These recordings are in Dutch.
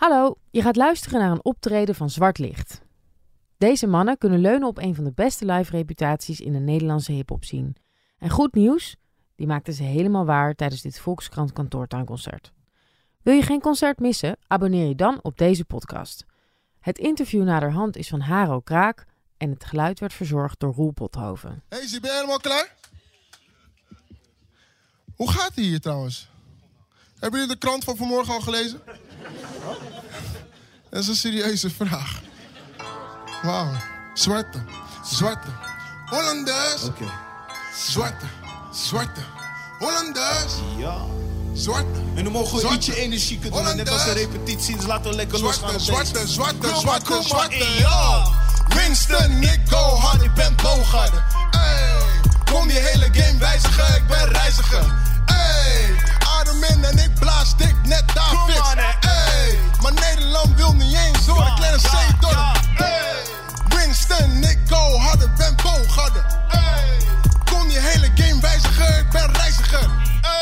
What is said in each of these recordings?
Hallo, je gaat luisteren naar een optreden van Zwart Licht. Deze mannen kunnen leunen op een van de beste live reputaties in de Nederlandse hip-hop. En goed nieuws, die maakten ze helemaal waar tijdens dit Volkskrant kantoortuinconcert. Wil je geen concert missen? Abonneer je dan op deze podcast. Het interview naderhand is van Haro Kraak en het geluid werd verzorgd door Roel Pothoven. Hey, ben je helemaal klaar? Hoe gaat het hier trouwens? Hebben jullie de krant van vanmorgen al gelezen? Dat is een serieuze vraag. Wauw. Zwarte, zwarte. Hollanders. Oké. Zwarte, zwarte. Hollanders. Ja. Zwarte. En dan mogen we Zwarte. ietsje energieker doen, net als een repetitie. Dus laten we lekker Zwarte, op deze. zwarte, zwarte, zwarte, maar, zwarte. ey, ja. Winston, ik go hard, ik ben Bogarde. Ey, kom die hele game wijzigen, ik ben reiziger hem en ik blaas dik net daar Kom fix. Maar Nederland wil niet eens door de kleine C door. Winston, ik go harder, ben boogarder. Hey. Kon je hele game wijzigen, ik ben reiziger. Hey.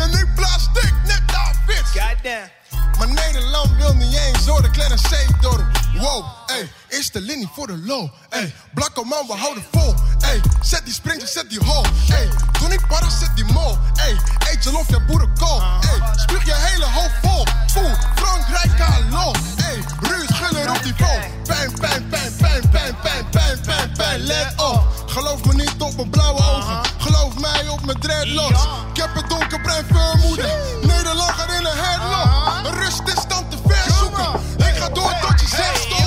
En ik blaas dik net daar fix. Goddamn. Maar Nederland wil niet eens door de kleine C door. Wow, ey eerste linie voor de low. Ey, blakke man, we houden vol. Ey, zet die sprinter, zet die hol. Ey, doe niet zet die mol. Ey, eet je lof, je boerenkool. Ey, spuug je hele hoofd vol. Voel, Frankrijk, hallo. Ey, Ruud Guller op die vol. Pijn, pijn, pijn, pijn, pijn, pijn, pijn, pijn, pijn, let op. Geloof me niet op mijn blauwe ogen. Geloof mij op mijn dreadlocks. Ik heb een donkerbruin vermoeden. Nederland gaat in een headlock. Een rust is dan te ver zoeken. Ik ga door tot je zegt stop.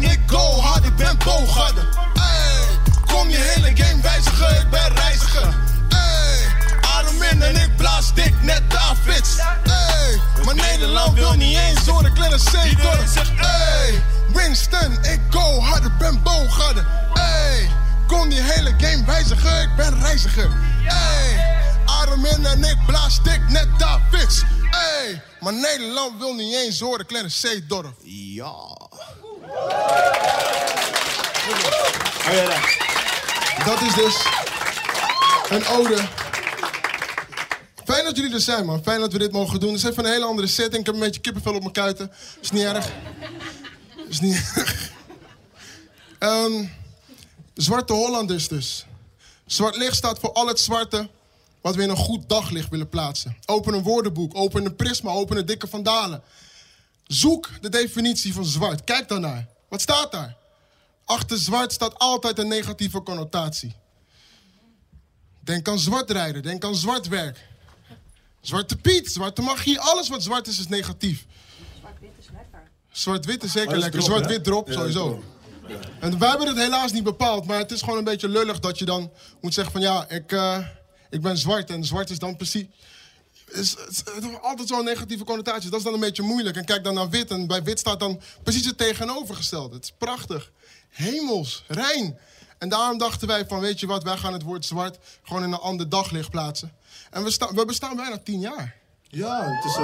Ik go hard, ik ben Bogarde. Kom je hele game wijzigen, ik ben reiziger. Ey, adem in en ik blaas dik, net Davids. Ey, maar Nederland wil niet eens de kleine zegt, C-dorp. Ey, Winston, ik go hard, ik ben Bogarde. Kom die hele game wijzigen, ik ben reiziger. Ey, adem in en ik blaas dik, net Davids. Ey, maar Nederland wil niet eens horen, kleine C-dorp. Ja. Dat is dus een ode. Fijn dat jullie er zijn, man. Fijn dat we dit mogen doen. Het is even een hele andere setting. Ik heb een beetje kippenvel op mijn kuiten. Is niet erg. Is niet erg. Ehm, zwarte Hollanders dus. Zwart licht staat voor al het zwarte wat we in een goed daglicht willen plaatsen. Open een woordenboek, open een prisma, open een dikke vandalen. Zoek de definitie van zwart. Kijk daarnaar. Wat staat daar? Achter zwart staat altijd een negatieve connotatie. Denk aan zwart rijden, denk aan zwart werk. Zwarte Piet, zwarte magie, alles wat zwart is, is negatief. Zwart-wit is zeker Maar dat is lekker. drop, Zwart-wit drop, Ja, sowieso. En wij hebben het helaas niet bepaald, maar het is gewoon een beetje lullig dat je dan moet zeggen van ja, ik, eh, ik ben zwart. En zwart is dan precies... Is, het is altijd zo'n negatieve connotatie. Dat is dan een beetje moeilijk. En kijk dan naar wit. En bij wit staat dan precies het tegenovergestelde. Het is prachtig. Hemels, rein. En daarom dachten wij van, weet je wat, wij gaan het woord zwart gewoon in een ander daglicht plaatsen. En we, we bestaan bijna tien jaar. Ja, het is zo.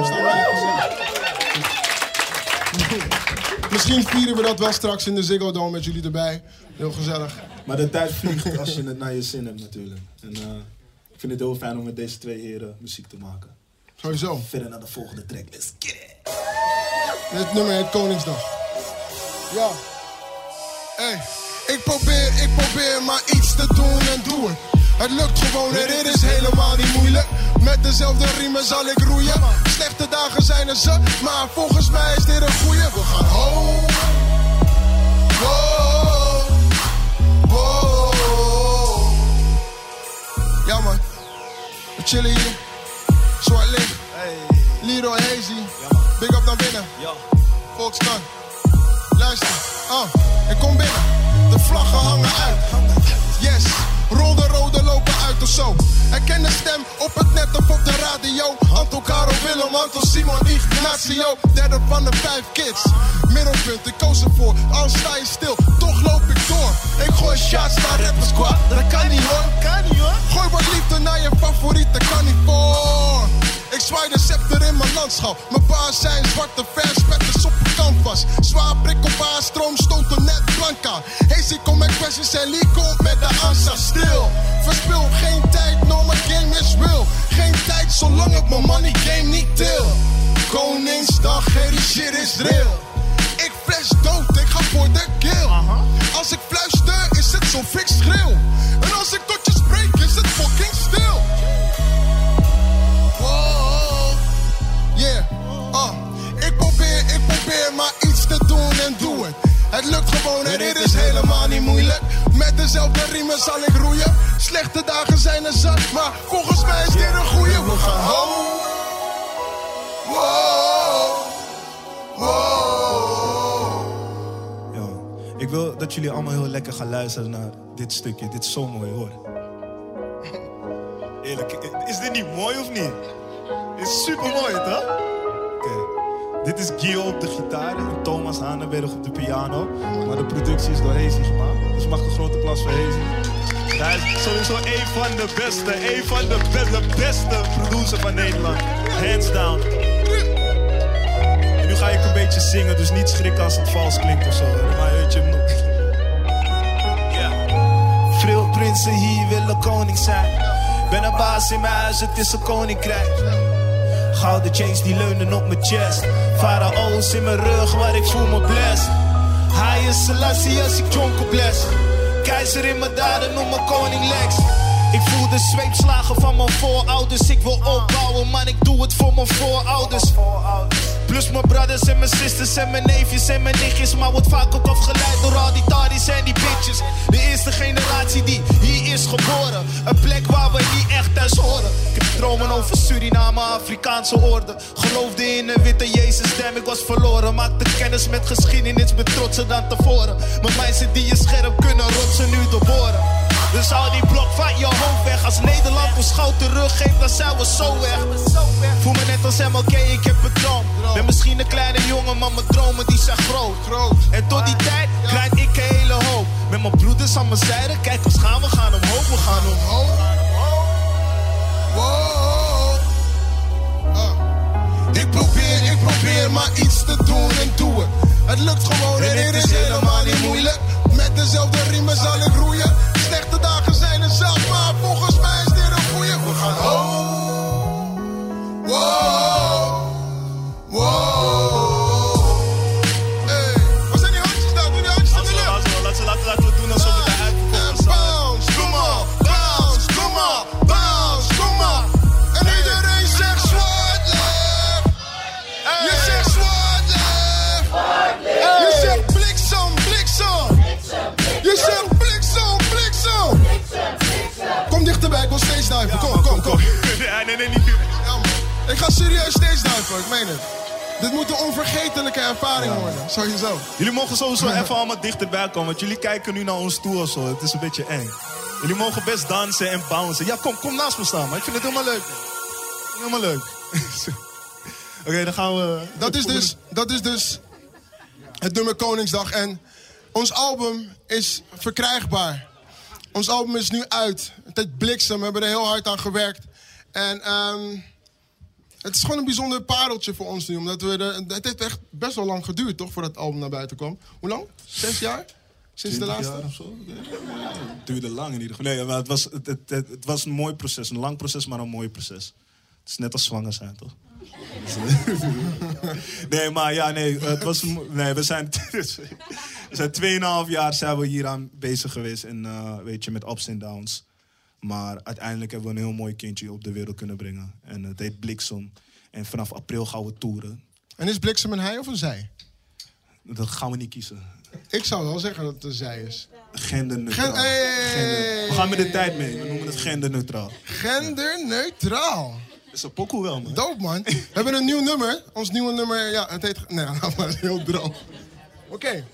Misschien vieren we dat wel straks in de Ziggo Dome met jullie erbij. Heel gezellig. Maar de tijd vliegt als je het naar je zin hebt natuurlijk. En eh, ik vind het heel fijn om met deze twee heren muziek te maken. Sowieso. Verder naar de volgende track. Let's get it. Dit nummer heet Koningsdag. Ja. Hey, ik probeer, ik probeer maar iets te doen en doe het. Het lukt gewoon en dit is helemaal niet moeilijk. Met dezelfde riemen zal ik roeien. Slechte dagen zijn er ze, maar volgens mij is dit een goeie. We gaan home. Wow. Wow. Ja man, we chillen hier. Zwart licht. Leroy Hazy. Big up naar binnen. Volkskrant. Luister, ah, ik kom binnen. De vlaggen hangen uit. Yes, rol de rode lopen uit of zo. Herken de stem op het net of op de radio. Anton Karel Willem, Anton Simon Ignacio. Derde van de vijf kids. Middelpunt, ik koos ervoor. Al sta je stil, toch loop ik door. Ik gooi shots naar rapper squad. Dat kan niet hoor. Kan niet hoor. Gooi wat liefde naar je favoriete, kan niet voor. Ik zwaai de scepter in mijn landschap. Mijn baas zijn zwarte verspetters op de canvas. Zwaar prikkelbaar, stroom stoten net blanca. Hazy kom met questions en Lee komt met de ansa stil. Verspil geen tijd, no my game is real. Geen tijd zolang ik mijn money game niet. Koning Koningsdag, hey die shit is real. Ik flash dood, ik ga voor de kill. Als ik fluister, is het zo fix schreeuw. En als ik tot probeer, maar iets te doen en doe het. Het lukt gewoon en dit is helemaal niet moeilijk. Met dezelfde riemen zal ik roeien. Slechte dagen zijn er zat, maar volgens mij is dit een goeie. We gaan ho. Wow. Wow. Yo, ik wil dat jullie allemaal heel lekker gaan luisteren naar dit stukje. Dit is zo mooi hoor. Eerlijk, is dit niet mooi of niet? Dit is super mooi, toch? Dit is Gio op de gitaar en Thomas Hanenberg op de piano. Maar de productie is door Hazy gemaakt. Dus mag een grote applaus voor Hazy. Hij is sowieso een van de beste, een van de beste, de beste producer van Nederland. Hands down. En nu ga ik een beetje zingen, dus niet schrikken als het vals klinkt of zo. Maar weet je nog. Ja. Veel prinsen hier willen koning zijn. Ben een baas in mijn huis, het is een koninkrijk. Gouden chains die leunen op mijn chest. Farao's in mijn rug, waar ik voel me blessed. Hij is Selassie als ik jonker bless. Keizer in mijn daden, noem me koning Lex. Ik voel de zweepslagen van mijn voorouders. Ik wil opbouwen, man, ik doe het voor mijn voorouders. Plus mijn brothers en mijn sisters en mijn neefjes en mijn nichtjes. Maar wordt vaak ook afgeleid door al die tardis en die bitches. De eerste generatie die hier is geboren. Een plek waar we niet echt thuis horen. Ik dromen over Suriname, Afrikaanse orde. Geloofde in een witte Jezus stem, ik was verloren. Maakte kennis met geschiedenis, ben trotser dan tevoren. Mijn mensen die je scherp kunnen rotsen nu doorboren. Dus hou die blok van je hoofd weg. Als Nederland ons goud teruggeeft, dan zijn we zo weg. Voel me net als MLK, ik heb een droom. Ben misschien een kleine jongen, maar mijn dromen die zijn groot. En tot die tijd krijg ik een hele hoop. Met mijn broeders aan mijn zijde, kijk ons gaan, we gaan omhoog, we gaan omhoog. Wow. Ah. Ik probeer, ik probeer maar iets te doen en doe het. Het lukt gewoon en dit is helemaal niet moeilijk. Met dezelfde riemen zal ik roeien. Dagen zijn er zelf, maar volgens sowieso. Jullie mogen sowieso even allemaal dichterbij komen, want jullie kijken nu naar ons toe of zo. Het is een beetje eng. Jullie mogen best dansen en bouncen. Ja, kom, kom naast me staan, maar ik vind het helemaal leuk. Helemaal leuk. Oké, dan gaan we... Dat is, dus, dat is dus het nummer Koningsdag. En ons album is verkrijgbaar. Ons album is nu uit. Het heet Bliksem. We hebben er heel hard aan gewerkt. En ehm, het is gewoon een bijzonder pareltje voor ons nu. Omdat we het heeft echt best wel lang geduurd, toch? Voordat het album naar buiten kwam. Hoe lang? Zes jaar? Sinds de 20 laatste? jaar of zo. Het duurde lang in ieder geval. Nee, maar het was, het, het, het, het was een mooi proces. Een lang proces, maar een mooi proces. Het is net als zwanger zijn, toch? nee, maar ja, nee, het was, nee we zijn, we zijn 2,5 jaar zijn we hier aan bezig geweest. En eh, weet je, met ups en downs. Maar uiteindelijk hebben we een heel mooi kindje op de wereld kunnen brengen. En het heet Bliksem. En vanaf april gaan we toeren. En is Bliksem een hij of een zij? Dat gaan we niet kiezen. Ik zou wel zeggen dat het een zij is. Genderneutraal. Gen- hey! Gender- We gaan met de tijd mee. We noemen het genderneutraal. Genderneutraal. Dat is een pokoe wel, man. Dope, man. We hebben een nieuw nummer. Ons nieuwe nummer, ja, het heet... Nee, maar het is heel droog. Oké.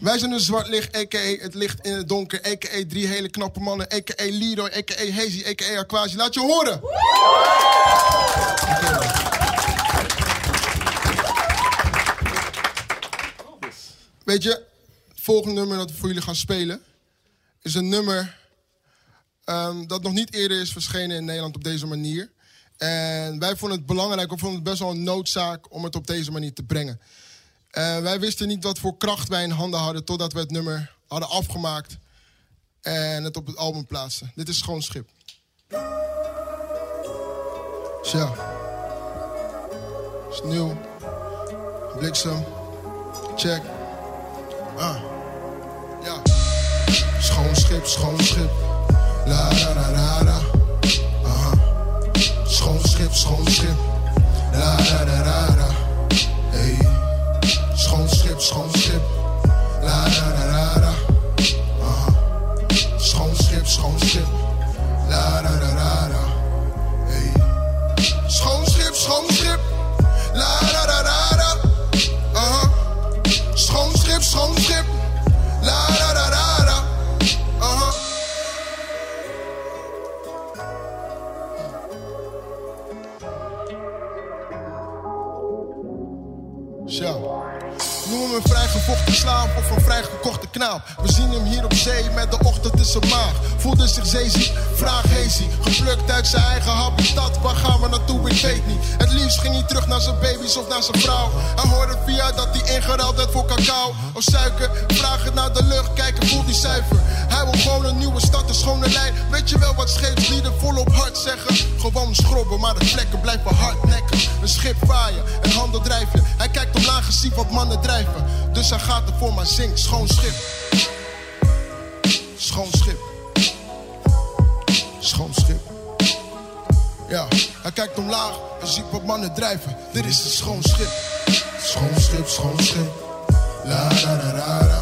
Wij zijn een zwart licht, a.k.a. het licht in het donker, a.k.a. drie hele knappe mannen, a.k.a. Leroy, a.k.a. Hazy, a.k.a. Aquasi. Laat je horen! Weet je, het volgende nummer dat we voor jullie gaan spelen... is een nummer ehm, dat nog niet eerder is verschenen in Nederland op deze manier. En wij vonden het belangrijk, we vonden het best wel een noodzaak om het op deze manier te brengen. Eh, wij wisten niet wat voor kracht wij in handen hadden totdat we het nummer hadden afgemaakt en het op het album plaatsten. Dit is Schoon Schip. Zo. Is nieuw. Bliksem. Check. Ah. Ja. Schoon schip, schoon schip. La la la la la. Schoon schip, schoon schip. La la la la la. Schoon schip, schoon schip. La la la la la. Aha. Schoon schip, schoon schip. La la la la la. Hey. Schoon schip, schoon schip. La la la la la. Aha. Schoon schip, schoon schip. La la la. Aha. Zo. Noem hem vrijgevochten slaaf of een vrijgekochte knaap. We zien hem hier op zee met de ochtend in zijn maag. Voelde zich zeeziek, vraag hazy. Geplukt uit zijn eigen habitat, waar gaan we naartoe, ik weet niet. Het liefst ging hij terug naar zijn baby's of naar zijn vrouw. Hij hoorde via dat hij ingeruild werd voor cacao of suiker. Vraag het naar de lucht, kijken, voelt die zuiver. Hij wil gewoon een nieuwe stad, een schone lijn. Weet je wel wat scheepslieden volop hard zeggen? Gewoon schrobben, maar de vlekken blijven hardnekken. Een schip vaaien, een handel drijven. Hij kijkt omlaag en ziet wat mannen drijven. Dus hij gaat ervoor, maar zingt. Schoon schip. Schoon schip. Ja, hij kijkt omlaag en ziet wat mannen drijven. Dit is een schoon schip. Schoon schip, schoon schip. La la la la la.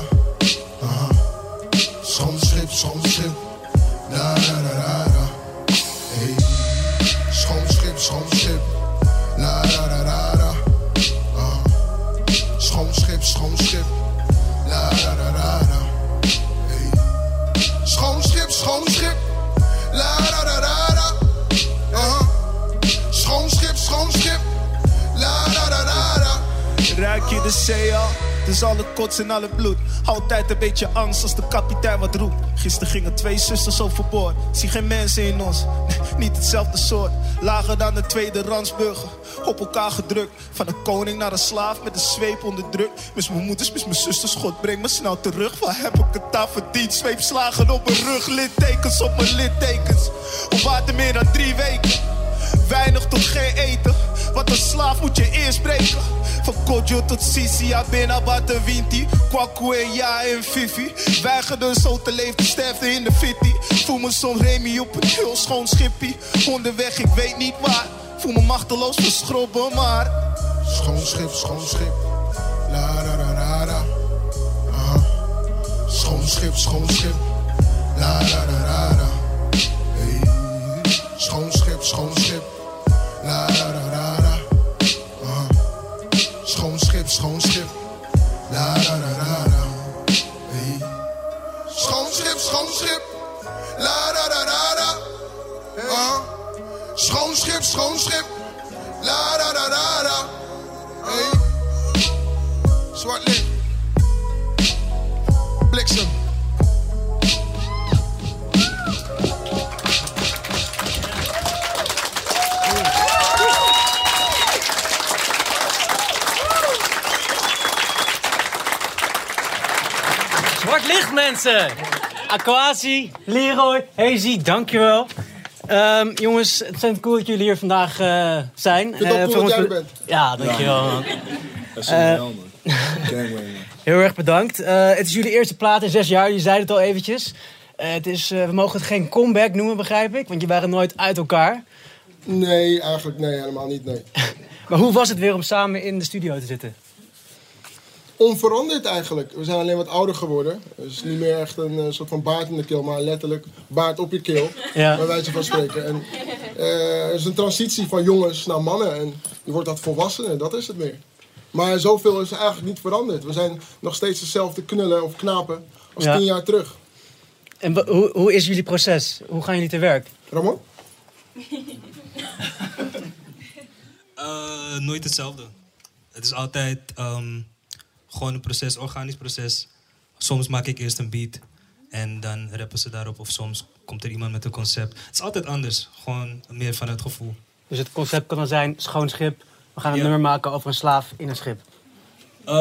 Kots en alle bloed. Altijd een beetje angst als de kapitein wat roept. Gisteren gingen twee zusters overboord. Zie geen mensen in ons, niet hetzelfde soort. Lager dan de tweede ransburger. Op elkaar gedrukt. Van een koning naar een slaaf met een zweep onder druk. Mis mijn moeders, mis mijn zusters, God breng me snel terug. Waar heb ik het aan verdiend? Zweepslagen op mijn rug, littekens op mijn littekens. Op water meer dan drie weken. Weinig tot geen eten. Wat een slaaf moet je eerst breken. Van Kodjo tot Sisi, Abena. Kwaku en Ja en Fifi. Weigerden zo te leven, sterfde in de fitty. Voel me soms Remy op een heel schoon schippie. Onderweg, ik weet niet waar. Voel me machteloos verschrobben, maar... Schoon schip, schoon schip. La la la la la. Aha. Schoon schip, schoon schip. La la la la. Hey. Schoon schip, schoon schip. Mensen! Aquasi, Leroy, Hazy, dankjewel. Ehm jongens, het zijn cool dat jullie hier vandaag eh, zijn. ook Eh, cool dat jij bent. Ja, dankjewel. man. Dat is man. Gangway, man. Heel erg bedankt. Eh, het is jullie eerste plaat in zes jaar, je zei het al eventjes. Eh, het is, eh, we mogen het geen comeback noemen, begrijp ik, want je waren nooit uit elkaar. Nee, eigenlijk nee, helemaal niet. Nee. Maar hoe was het weer om samen in de studio te zitten? Onveranderd eigenlijk. We zijn alleen wat ouder geworden. Het is niet meer echt een eh, soort van baard in de keel, maar letterlijk baard op je keel. Ja. Bij wijze van spreken. En, eh, het is een transitie van jongens naar mannen. En je wordt dat volwassenen, dat is het meer. Maar zoveel is eigenlijk niet veranderd. We zijn nog steeds dezelfde knullen of knapen als Ja. tien jaar terug. En hoe, hoe is jullie proces? Hoe gaan jullie te werk? Ramon? Eh, nooit hetzelfde. Het is altijd ehm, gewoon een proces, organisch proces. Soms maak ik eerst een beat en dan rappen ze daarop. Of soms komt er iemand met een concept. Het is altijd anders. Gewoon meer van het gevoel. Dus het concept kan dan zijn, schoon schip. We gaan een Ja. nummer maken over een slaaf in een schip. Eh,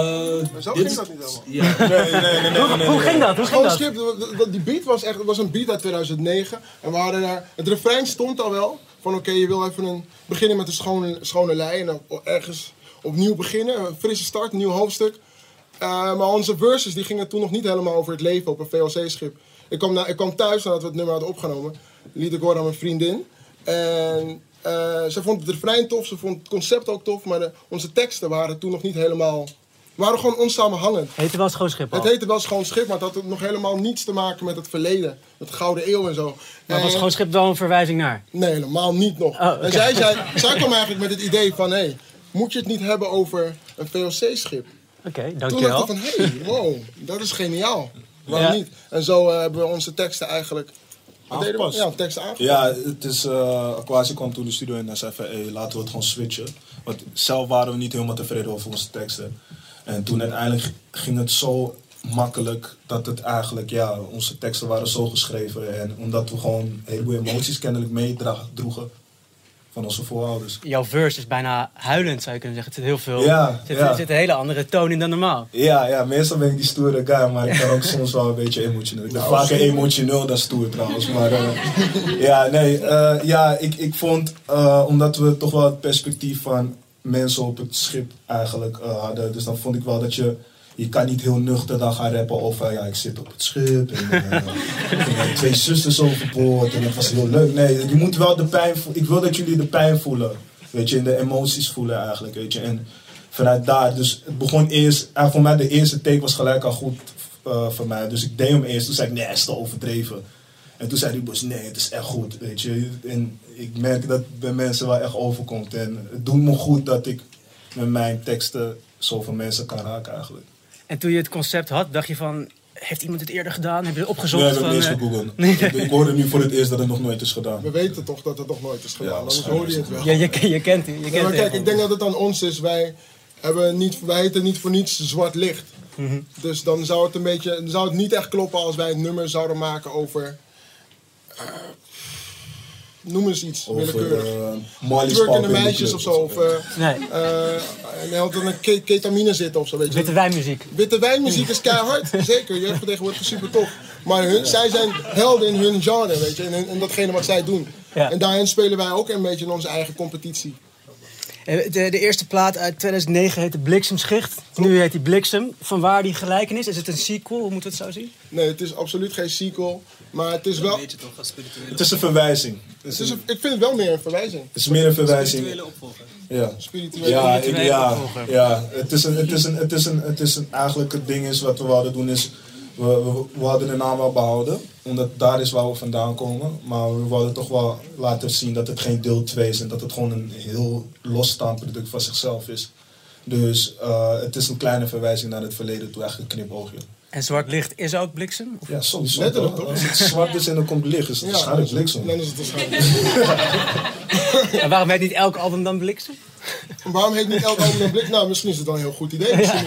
Zo dit ging dat niet helemaal. Ja. Nee, nee, nee, nee, nee, nee. Hoe ging dat? Hoe ging dat? schip, dat- dat- die beat was echt, het was een beat uit 2009. En we hadden daar, het refrein stond al wel. Van oké, je wil even een, beginnen met een schone, schone lei. En dan ergens opnieuw beginnen. Een frisse start, een nieuw hoofdstuk. Eh, maar onze verses die gingen toen nog niet helemaal over het leven op een VLC-schip. Ik kwam, na, ik kwam thuis nadat we het nummer hadden opgenomen. Liet ik horen aan mijn vriendin. En eh, ze vond het refrein tof, ze vond het concept ook tof. Maar de- onze teksten waren toen nog niet helemaal... waren gewoon onsamenhangend. Heet er wel schoon schip al? Het heette wel Schoon Schip, maar het had nog helemaal niets te maken met het verleden. Met de Gouden Eeuw en zo. Maar was schoon schip wel een verwijzing naar? Nee, helemaal niet nog. Oh. En zij, zei, zij kwam eigenlijk met het idee van... Hé, moet je het niet hebben over een VOC-schip? Oké, Toen dankjewel. dacht ik van, hé, hey, wow, dat is geniaal. Waarom Ja. niet? En zo eh, hebben we onze teksten eigenlijk... Aangepast. Ja, teksten aangepast. Ja, het is, eh Aquasi kwam toen de studio in en zei van, hey, laten we het gewoon switchen. Want zelf waren we niet helemaal tevreden over onze teksten. En toen uiteindelijk ging het zo makkelijk dat het eigenlijk, ja, onze teksten waren zo geschreven. En omdat we gewoon een heleboel emoties kennelijk meedroegen van onze voorouders. Jouw verse is bijna huilend, zou je kunnen zeggen. Het zit heel veel... Ja, er zit, ja. er zit een hele andere toon in dan normaal. Ja, ja, meestal ben ik die stoere guy, maar ik ben ook soms wel een beetje emotioneel. Ik ben vaker emotioneel dan stoer trouwens, maar eh, ja, nee, eh, ja, ik, ik vond, eh, omdat we toch wel het perspectief van mensen op het schip eigenlijk hadden, dus dan vond ik wel dat je, je kan niet heel nuchter dan gaan rappen over, ja, ik zit op het schip en eh, gingen twee zusters overboord en dat was heel leuk. Nee, je moet wel de pijn ik wil dat jullie de pijn voelen, weet je, en de emoties voelen eigenlijk, weet je, en vanuit daar. Dus het begon eerst, en voor mij de eerste take was gelijk al goed eh, voor mij. Dus ik deed hem eerst, toen zei ik, nee, is te overdreven. En toen zei die nee, het is echt goed, weet je. En ik merk dat het bij mensen wel echt overkomt. En het doet me goed dat ik met mijn teksten zoveel mensen kan raken eigenlijk. En toen je het concept had, dacht je van... Heeft iemand het eerder gedaan? Heb je het opgezocht? Nee, ik heb van, eh, nee. Ik- Ik hoorde nu voor het eerst dat het nog nooit is gedaan. We weten toch dat het nog nooit is gedaan, Ja, anders hoorde je het wel. Je, je, je kent het. Je Ja, kent maar het kijk, ik denk dat het aan ons is. Wij, hebben niet, wij heten niet voor niets zwart licht. Mhm. Dus dan zou het een beetje, dan zou het niet echt kloppen als wij een nummer zouden maken over. eh, noem eens iets, Over willekeurig. uh, Twerkende in de meisjes of zo. Of, eh, Nee, eh, en hij had dan een ke- ketamine zitten of zo. Weet je. witte wijnmuziek. Witte wijnmuziek is keihard, zeker. Jeugdvertegenwoordiger is super tof. Maar hun, zij zijn helden in hun genre, weet je. En, in- in datgene wat zij doen. Ja. En daarin spelen wij ook een beetje in onze eigen competitie. Eh, De, de eerste plaat uit 2009 heette Bliksemschicht. Nu heet die Bliksem. Van waar die gelijkenis? Is het een sequel? Hoe moeten we het zo zien? Nee, het is absoluut geen sequel. Maar het is wel. Het is een verwijzing. Het is, Het is een- een- ik vind het wel meer een verwijzing. het is meer een verwijzing. Ja. Spirituele. Ja, ik, Spirituele ja, opvolger. ja. Het is een, het is een, het is een, het is een, eigenlijk het ding is wat we wilden doen is, we, we, we hadden de naam wel behouden, omdat daar is waar we vandaan komen. Maar we wilden toch wel laten zien dat het geen deel 2 is en dat het gewoon een heel losstaand product van zichzelf is. Dus eh, het is een kleine verwijzing naar het verleden toe, eigenlijk een knipoogje. En Zwart Licht is ook Bliksem? Of- Ja, sowieso. Letterlijk? Als het zwart is en dan komt licht, is het waarschijnlijk bliksem. Dan is het waarschijnlijk. En waarom heet niet elk album dan Bliksem? Waarom heet niet elk album een blik? Nou, misschien is het wel een heel goed idee. Misschien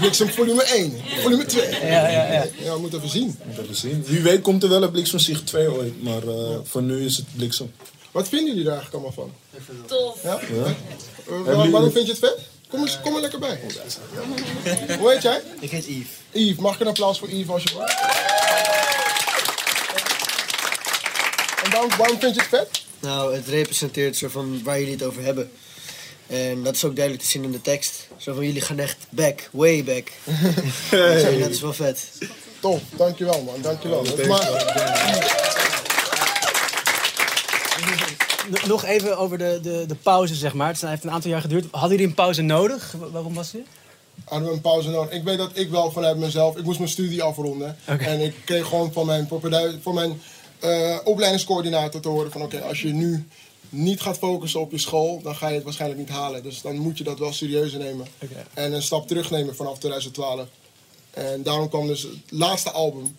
Bliksem volume 1, volume 2. Ja, ja, ja. Ja, we moeten even zien. Moet even zien. Wie weet komt er wel een bliksemzicht 2 ooit, maar eh, voor nu is het bliksem. Wat vinden jullie daar eigenlijk allemaal van? Tof. Ja? Eh, waar- waarom vind je het vet? Kom, eens, kom er lekker bij. Hoe heet jij? Ik heet Yves. Yves, mag ik een applaus voor Yves alsjeblieft? En waarom, waarom vind je het vet? Nou, het representeert zo van waar jullie het over hebben. En dat is ook duidelijk te zien in de tekst. Zo van jullie gaan echt back, way back. Dat is wel vet. Tof, dankjewel man, dankjewel. Maar, N- Nog even over de, de, de pauze, zeg maar. Het heeft een aantal jaar geduurd. Hadden jullie een pauze nodig? Wa- Waarom was die? hadden we een pauze nodig. Ik weet dat ik wel vanuit mezelf, ik moest mijn studie afronden. Oké. En ik kreeg gewoon van mijn, propedu- van mijn eh, opleidingscoördinator te horen van oké, als je nu niet gaat focussen op je school, dan ga je het waarschijnlijk niet halen. Dus dan moet je dat wel serieus nemen. Oké. En een stap terugnemen vanaf 2012. En daarom kwam dus het laatste album,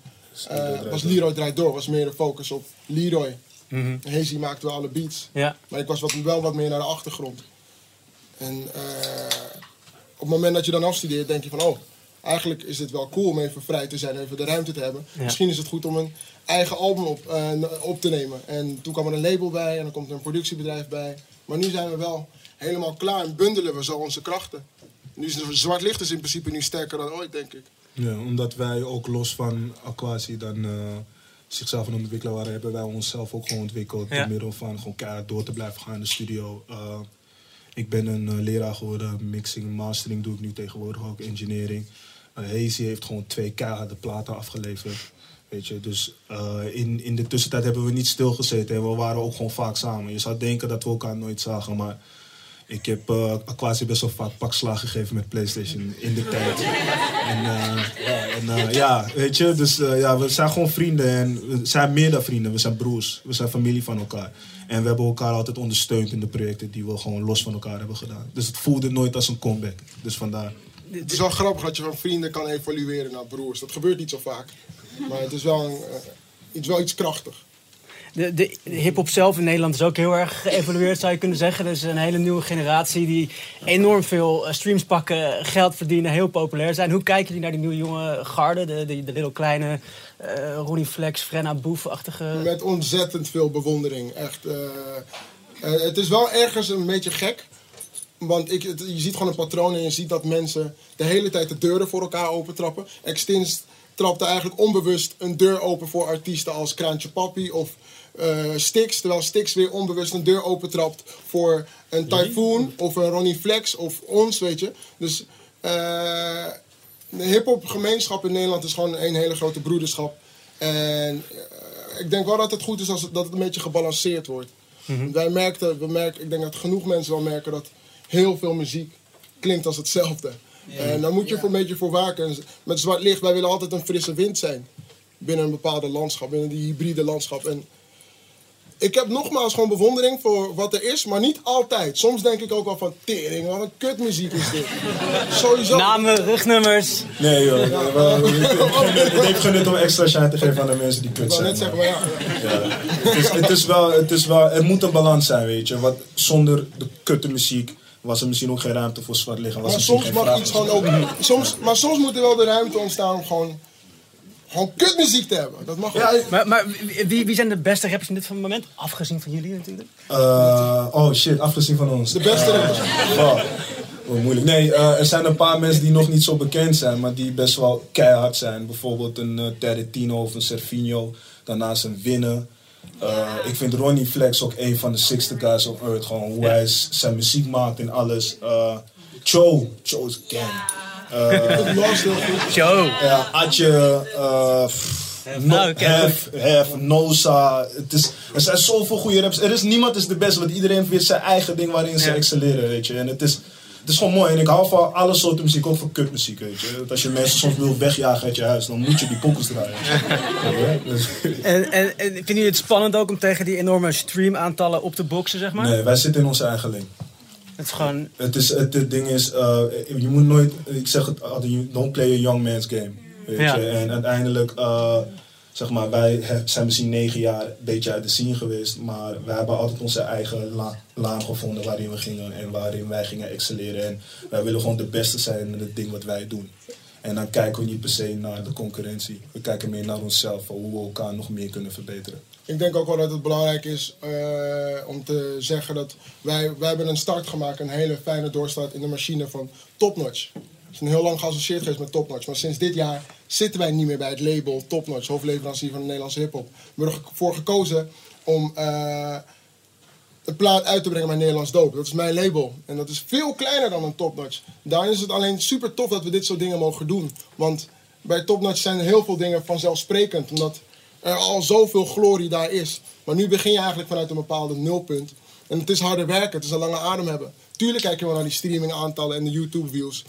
eh, was Leroy Draait Door, was meer de focus op Leroy. Mhm. Hazy maakte wel alle beats. Ja. Maar ik was wat, wel wat meer naar de achtergrond. En eh, op het moment dat je dan afstudeert, denk je van... oh, eigenlijk is het wel cool om even vrij te zijn, even de ruimte te hebben. Ja. Misschien is het goed om een eigen album op, eh, op te nemen. En toen kwam er een label bij en dan komt er een productiebedrijf bij. Maar nu zijn we wel helemaal klaar en bundelen we zo onze krachten. Nu is Zwart Licht is in principe nu sterker dan ooit, denk ik. Ja, omdat wij ook los van Aquasi dan eh, zichzelf aan het ontwikkelen waren, hebben wij onszelf ook gewoon ontwikkeld Ja. door middel van gewoon keihard door te blijven gaan in de studio. eh, Ik ben een eh, leraar geworden, mixing en mastering doe ik nu tegenwoordig ook, engineering. Eh Hazy heeft gewoon twee keiharde platen afgeleverd. Weet je, dus in, in de tussentijd hebben we niet stilgezeten en we waren ook gewoon vaak samen. Je zou denken dat we elkaar nooit zagen, maar ik heb Aquasi best wel vaak pakslagen gegeven met PlayStation in de tijd. En, eh, en eh, ja, weet je, dus ja, we zijn gewoon vrienden en we zijn meer dan vrienden. We zijn broers, we zijn familie van elkaar. En we hebben elkaar altijd ondersteund in de projecten die we gewoon los van elkaar hebben gedaan. Dus het voelde nooit als een comeback. Dus vandaar. Het is wel grappig dat je van vrienden kan evolueren naar broers. Dat gebeurt niet zo vaak. Maar het is wel, een, iets, wel iets krachtig. De, de, hip-hop zelf in Nederland is ook heel erg geëvolueerd, zou je kunnen zeggen. Er is een hele nieuwe generatie die enorm veel eh, streams pakken, geld verdienen, heel populair zijn. Hoe kijken jullie naar die nieuwe jonge garde? De, de, de little kleine eh Ronnie Flex, Frenna Boef-achtige. Met ontzettend veel bewondering. Echt, eh, het is wel ergens een beetje gek. Want ik, je ziet gewoon een patroon en je ziet dat mensen de hele tijd de deuren voor elkaar opentrappen. Extins trapte eigenlijk onbewust een deur open voor artiesten als Kraantje Papi of eh Stix. Terwijl Stix weer onbewust een deur opentrapt voor een Typhoon of een Ronnie Flex of ons, weet je. Dus eh, de hip-hop gemeenschap in Nederland is gewoon een hele grote broederschap. En eh, ik denk wel dat het goed is als het, dat het een beetje gebalanceerd wordt. Wij merkten, we merken, ik denk dat genoeg mensen wel merken dat heel veel muziek klinkt als hetzelfde. En daar moet je voor een beetje voor waken. En Met zwart licht, wij willen altijd een frisse wind zijn. Binnen een bepaalde landschap, binnen die hybride landschap. En ik heb nogmaals gewoon bewondering voor wat er is, maar niet altijd. Soms denk ik ook wel van, tering, wat een kutmuziek is dit. Sowieso. Namen, rugnummers. Nee joh, we- we- we- het heeft genut om extra shine te geven aan de mensen die kut Ik zijn. net zeggen, maar- ja. Ja. Het, is, het, is wel, het is wel, er moet een balans zijn, weet je. Want zonder de kutte muziek was er misschien ook geen ruimte voor zwart liggen. Was Maar soms mag iets gewoon ook. Soms, maar soms moet er wel de ruimte ontstaan om gewoon. Gewoon kutmuziek te hebben. Dat mag Ja, ook. Maar, maar wie- wie, zijn de beste rappers in dit moment? Afgezien van jullie natuurlijk. Eh, oh shit, afgezien van ons. De beste Eh, rappers. fuck. Oh, moeilijk. Nee, eh, er zijn een paar mensen die nog niet zo bekend zijn, maar die best wel keihard zijn. Bijvoorbeeld een uh, Terretino of een Serfinho. Daarnaast een Winnen. Eh, ik vind Ronnie Flex ook een van de sixte guys on earth. Gewoon hoe hij zijn muziek maakt en alles. Eh Cho, Cho's gang. Eh, Lost heel goed. Joe. ja, Atje, eh, pff, no, nou. Hef, Hef, Noza. Het is, er zijn zoveel goede raps. Er is niemand is de beste, want iedereen heeft weer zijn eigen ding waarin ze Ja. excelleren, weet je. En het is, het is gewoon mooi. En ik hou van alle soorten muziek, ook van kutmuziek, weet je. Dat als je mensen soms wil wegjagen uit je huis, dan moet je die pokkels draaien. Dus- En, en, en vinden jullie het spannend ook om tegen die enorme streamaantallen op te boksen, zeg maar? Nee, wij zitten in onze eigen lane. Het is gewoon... Het, is, het, het ding is, eh, je moet nooit, ik zeg het altijd, don't play a young man's game. Weet Ja. je? En uiteindelijk, eh, zeg maar, wij zijn misschien negen jaar een beetje uit de scene geweest, maar wij hebben altijd onze eigen la- laan gevonden waarin we gingen en waarin wij gingen excelleren. En wij willen gewoon de beste zijn in het ding wat wij doen. En dan kijken we niet per se naar de concurrentie. We kijken meer naar onszelf, hoe we elkaar nog meer kunnen verbeteren. Ik denk ook wel dat het belangrijk is eh, om te zeggen dat wij, wij hebben een start gemaakt, een hele fijne doorstart in de machine van Topnotch. We zijn heel lang geassocieerd geweest met Topnotch, maar sinds dit jaar zitten wij niet meer bij het label Topnotch, hoofdleverancier van de Nederlandse hip-hop. We hebben ervoor gekozen om eh een plaat uit te brengen bij Nederlands Doop. Dat is mijn label. En dat is veel kleiner dan een Topnotch. Daarin is het alleen super tof dat we dit soort dingen mogen doen. Want bij Topnotch zijn heel veel dingen vanzelfsprekend. Omdat er al zoveel glorie daar is. Maar nu begin je eigenlijk vanuit een bepaalde nulpunt. En het is harder werken, het is een lange adem hebben. Tuurlijk kijk je wel naar die streamingaantallen en de YouTube views.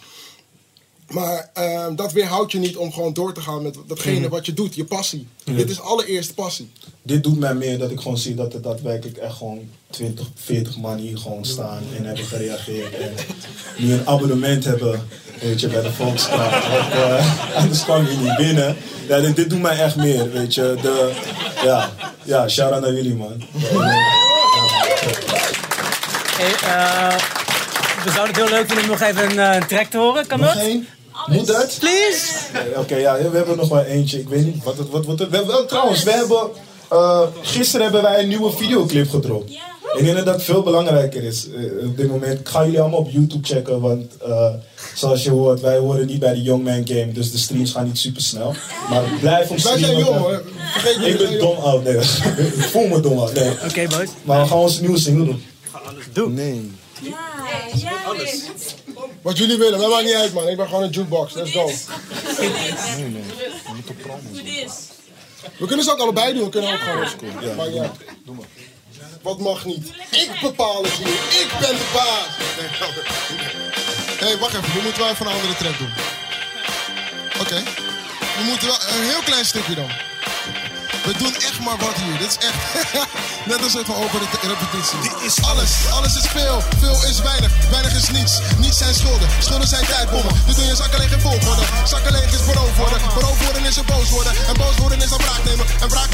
Maar ehm, dat weerhoudt je niet om gewoon door te gaan met datgene wat je doet, je passie. Dit is allereerst passie. dit doet mij meer dat ik gewoon zie dat er daadwerkelijk echt gewoon 20, 40 man hier gewoon staan en hebben gereageerd. En nu een abonnement hebben, weet je, bij de Volkskrant. Want, eh, anders kwam je niet binnen. Ja, dit, dit doet mij echt meer, weet je. De, ja, ja, shout-out naar jullie, man. Hey, eh, we zouden het heel leuk vinden om nog even een eh, track te horen. Kan Nog dat? Moet dat? Please! Nee, Oké, ja, we hebben nog wel eentje. Ik weet niet wat het wat, wat, we hebben, wel, Trouwens, we hebben, eh, gisteren hebben wij een nieuwe videoclip gedropt. Ik denk dat dat veel belangrijker is eh, op dit moment. Ik ga jullie allemaal op YouTube checken, want eh, zoals je hoort, wij horen niet bij de Young Man Game, dus de streams gaan niet super snel. Maar blijf ons Wij zijn streamen. jong hoor. Vergeet niet, Ik ben dom oud, nee. ik voel me dom oud, nee. Oké, boys. Maar we gaan onze nieuwe single doen. Doe. Nee. Ja. Wat jullie willen, dat maakt niet uit man. Ik ben gewoon een jukebox. Let's go. We kunnen ze ook allebei doen. We kunnen ook gewoon. Ja, maar ja. Doe maar. Wat mag niet? Ik bepaal het hier. Ik ben de baas. Hé, hey, wacht even. We moeten wel even een andere track doen. Oké. We moeten wel een heel klein stukje dan. We doen echt maar wat hier. Dit is echt. Net als het van open de repetitie. Dit is alles. Alles is veel. Veel is weinig. Weinig is niets. Niets zijn schulden. Schulden zijn tijdbommen. Dus doe je zak alleen geen volgorde. Zak alleen is beroofd worden. Beroofd worden is een boos worden. En boos worden is dan wraak nemen. En wraak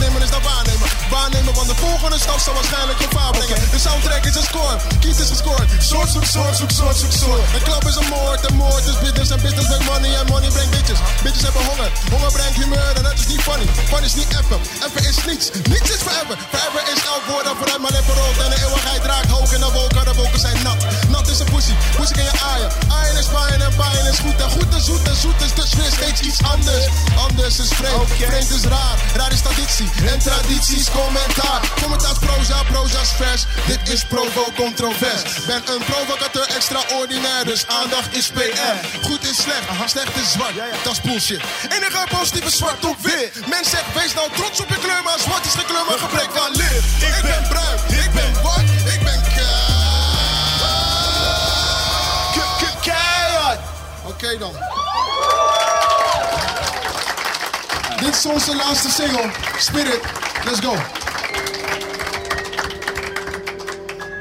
volgende stap zal waarschijnlijk gevaar brengen. De soundtrack is een score. Kies is gescoord. Soort zoek soort zoek soort zoek soort. Een klap is een moord. En moord is business. En business brengt money. En money brengt bitches. Bitches hebben honger. Honger brengt humeur. En dat is niet funny. Fun is niet effen. Effen is niets. Niets is forever. Forever is elk woord dat vooruit mijn lippen rolt. En de eeuwigheid raakt hoog in de wolken. De wolken zijn nat. Nat is een pussy. Pussy kan je aaien. Aaien is pijn en pijn is goed. En goed en zoet en zoet is dus weer steeds iets anders. Anders is vreemd. Vreemd is raar. Raar is traditie. En traditie is commentaar. Commentaar is proza, proza is vers. Dit is provo controvers. Ben een provocateur extraordinair. Dus aandacht is PR. Goed is slecht. Slecht is zwart. Dat is bullshit. Enige positieve zwart op wit. Men zegt wees nou trots op je kleur. Maar zwart is geen kleur maar gebrek van licht. Ik ben bruin. Ik ben wat? Ik ben ke- keihard. Oké dan. Dit is onze laatste single. Spirit. Let's go.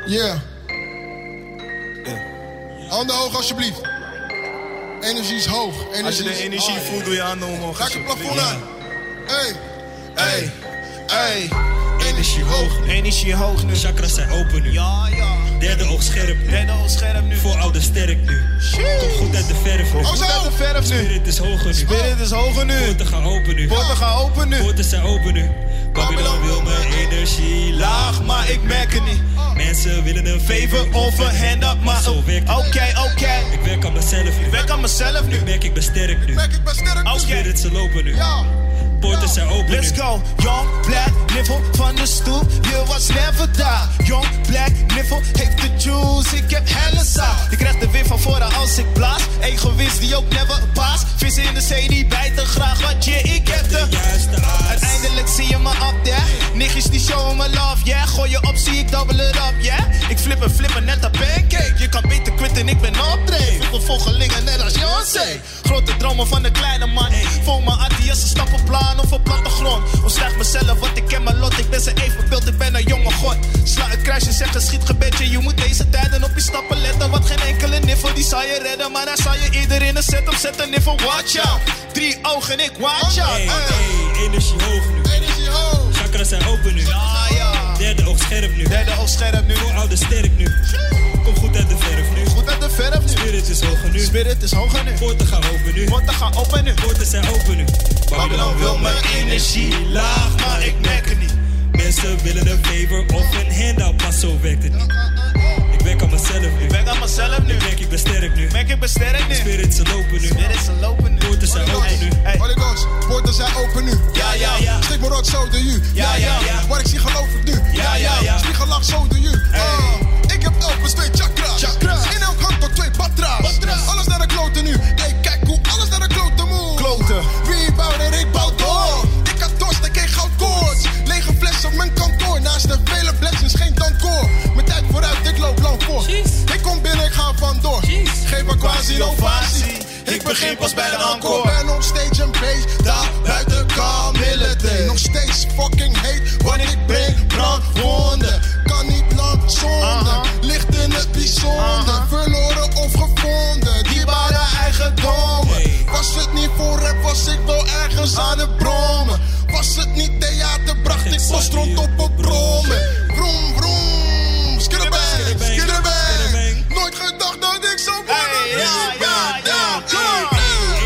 Yeah. Handen hoog alsjeblieft. Energie is hoog. Energie Als je de energie Oh, voelt, doe je handen omhoog. Raak het plafond aan. Hey. Hey, hey. Energie hoog. Energie hoog nu. Chakras zijn open nu. Ja, ja. Derde oog scherp nu. Derde oog scherp nu. Voor oude sterk nu. Kom goed uit de verf nu. Oh, Goed uit de verf nu. Spirit is hoger nu. Spirit is hoger nu. Poorten gaan open nu. Poorten gaan open nu. Poorten zijn open nu. Babylon wil mijn energie laag, maar ik merk het niet. Mensen willen een favor of een hand-up, maar zo werkt. Oké, oké. Ik werk aan mezelf nu. Ik werk aan mezelf nu. Ik merk ik ben sterk nu. Merk ik ben sterk. Oké. Spirit ze lopen nu. Ja. Poorten zijn open Let's go. Young black niffel van de stoep. Je was never daar. Young black niffel heeft de juice. Ik heb helle saus. Je krijgt de wind van voren als ik blaas. Egoïst die ook never paas. Vissen in de zee die bijten graag. Wat je, ik heb de Juiste aas. Uiteindelijk zie je me up there. Niggas die showen me love, yeah. Gooi je op, zie ik double it up, yeah. Ik flip en flippen net een pancake. Je kan beter quitten, ik ben. Ik wil volgelingen net als Beyoncé. Grote dromen van de kleine man. Volg me Adi als een stappenplan of een plattegrond. Omslag mezelf, want ik ken mijn lot. Ik ben zijn evenbeeld, ik ben een jonge god. Sla het kruisje, zeg een schietgebedje. Je moet deze tijden op je stappen letten. Want geen enkele niffel die zal je redden. Maar daar zal je iedereen een set op zetten. Niffel, watch out. Drie ogen, ik watch out. Hey, Hey. hey, energie hoog nu. Energie hoog. Chakras zijn open nu. Ja, ja. Derde oog scherp nu. Derde oog scherp nu. Voor oude sterk nu. Kom goed uit de verf nu. De verf nu. Spirit is hoger nu. Spirit is hoger nu. Poorten gaan open nu. Poorten gaan open nu. Poorten zijn open nu. Babylon wil mijn energie laag, maar ik merk het niet. Mensen willen een favor of een handout, maar zo werkt het niet. Ik werk aan mezelf nu. Ik werk aan mezelf nu. Ik merk ik ben sterk nu. Merk ik ben sterk nu. Spirit ze lopen nu. Spirit is lopen nu. Poorten zijn open nu. Hey. Holy Ghost, poorten zijn open nu. Ja, ja, ja. Stik me rot zo de ju. Ja, ja, ja. Waar ik zie geloof ik nu. Ja, ja, ja. Spiegelach zo de ju. Ah, ik heb elk met twee. Batra's. Alles naar de kloten nu. Hey, kijk hoe alles naar de kloten moet. Kloten. Wie bouwt er, ik bouw door. Ik had dorst, ik kreeg goudkoorts. Lege fles op mijn kantoor. Naast de vele blessings, geen dankkoor. Mijn tijd vooruit, ik loop lang voor. Ik kom binnen, ik ga vandoor. Geef me quasi ovatie. Ik begin pas bij de encore. Ben nog steeds een beest, daar buiten kamille Nog steeds fucking voor rap, was ik wel ergens aan het brommen. Was het niet theater, bracht ik post rond op een brommen. Vroom, vroom, skidderbang, skidderbang. Nooit gedacht dat ik zo worden. Ja, ja, ja,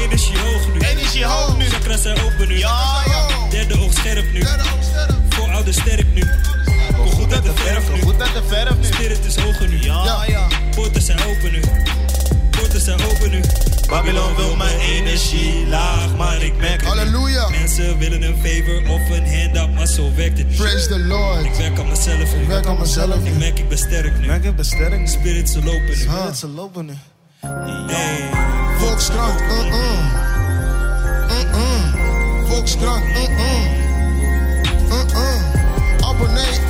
energie hoog nu. Energie hoog nu. Chakras zijn open nu. Ja, ja. Derde oog scherp nu. Voor oude sterk nu. Kom goed uit de verf nu. Goed uit de verf nu. Spirit is hoger nu. Ja, ja. Poorten zijn open nu. Poorten zijn open nu. Babylon wil mijn energie laag, maar ik merk het. Halleluja. Mensen willen een favor of een hand-up, maar zo werkt het. Praise the Lord. Ik werk aan mezelf. Ik werk aan mezelf Ik merk ik ben sterk nu. Merk besterking? Spirit ze lopen nu. Ze lopen nu. Hey. Volkskrant. Uh-uh. Uh-uh. Volkskrant. Uh-uh. Uh-uh. Abonnee.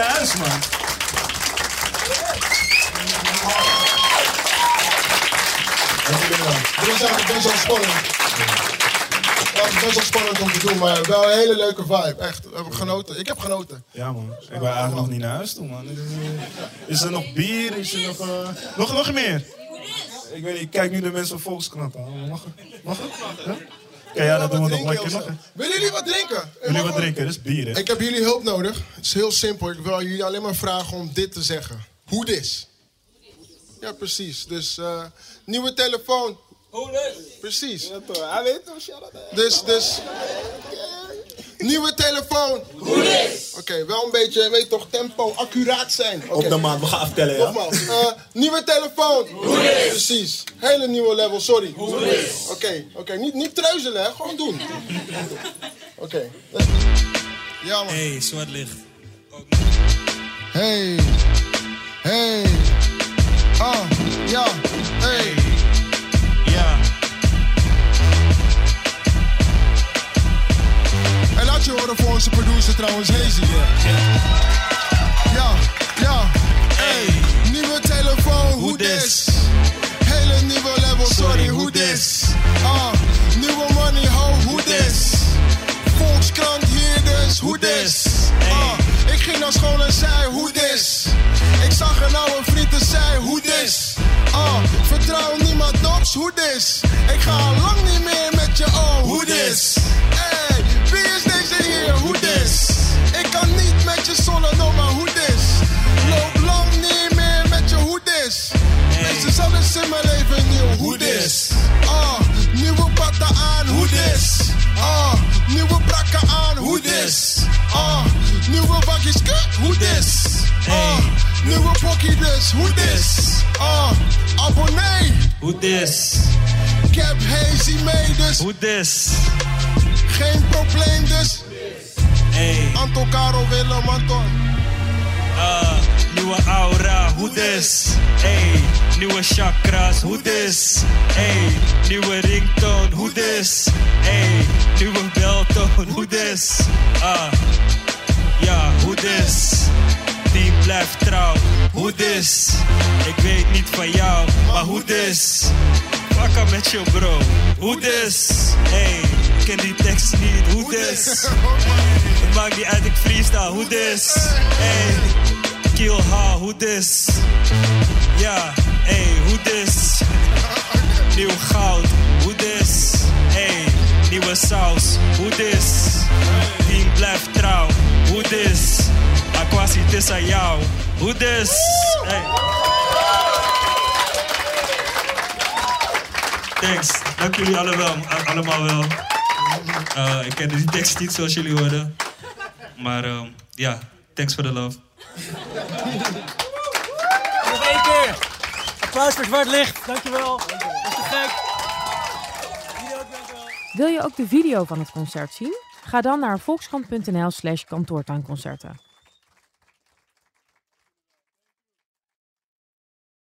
Naar huis, man. Het was eigenlijk best wel spannend. Het was best wel spannend om te doen, maar wel een hele leuke vibe. Echt, we hebben genoten. Ik heb genoten. Ja, man. Ik wil eigenlijk nog niet naar huis toe, man. Is er nog bier? Is er nog... eh, Nog, nog meer? Ik weet niet, ik kijk nu de mensen op Volkskrant aan. Mag het? Mag het? Ja? Oké, ja, dat doen we nog Drinken, lekker nog. Ilse. Willen jullie wat drinken? Jullie wat drinken? Dat is bier, hè? Ik heb jullie hulp nodig. Het is heel simpel. Ik wil jullie alleen maar vragen om dit te zeggen. Hoe dis? Ja, precies. Dus eh, nieuwe telefoon. Hoe Precies. Hij weet toch, Dus, dus. Nieuwe telefoon. Hoe dis? Oké, wel een beetje, weet je toch, tempo, accuraat zijn. Oké. Op de maand, we gaan aftellen, ja? Nogmaals, eh, nieuwe telefoon. Hoe dis? Precies. Hele nieuwe level, sorry. Hoe dis? Oké, oké. Niet, niet treuzelen, hè. Gewoon doen. Oké. Ja, man. Hey, zwart licht. Hey, hey, ah, ja, hey. Ja. En laat je horen voor onze producer trouwens, Hazy. Ja, ja, hey. Nieuwe telefoon, hoe dis? Hele nieuwe level, sorry, hoe dis? Ah, nieuwe money, ho, hoe dis? Volkskrant hier dus, hoe dis? Ah, ik ging naar school en zei, hoe dis? Ik zag een oude vriend en zei, hoe dis? Ah, vertrouw niemand dops, hoe dis? Ik ga hoe dis? Ah, nieuwe pokkie dus, hoe dis? Ah, abonnee, Hoe dis? ik heb hazy mee dus, Hoe dis? geen probleem dus. Hey. Anton, Karel, Willem, Anton. Ah, nieuwe aura, hoe dis? Hey, nieuwe chakras, hoe dis? Hey, nieuwe ringtoon, hoe dis? Hey, nieuwe beltoon, hoe dis? Ah, ja, hoe dis? Team blijft trouw, hoe dis? Ik weet niet van jou, maar hoe dis? Pakka met je bro, hoe dis? Hey, ik ken die tekst niet, hoe dis? Het maakt niet uit, ik freestyle, hoe dis? Hey, kill ha, hoe dis? Ja, hey, hoe dis? Nieuw goud, hoe dis? Hey, nieuwe saus, hoe dis? Team blijft trouw, hoe dis? Aquasi, het is aan jou, hoe dis? Hey. Thanks, dank jullie allemaal, allemaal wel. Eh, ik kende die tekst niet zoals jullie hoorden. Maar ehm, ja, thanks for the love. Nog één keer. Applaus voor Zwart Licht. Dankjewel. Dat is te gek. Dankjewel. Wil je ook de video van het concert zien? Ga dan naar volkskrant.nl slash kantoortuinconcerten.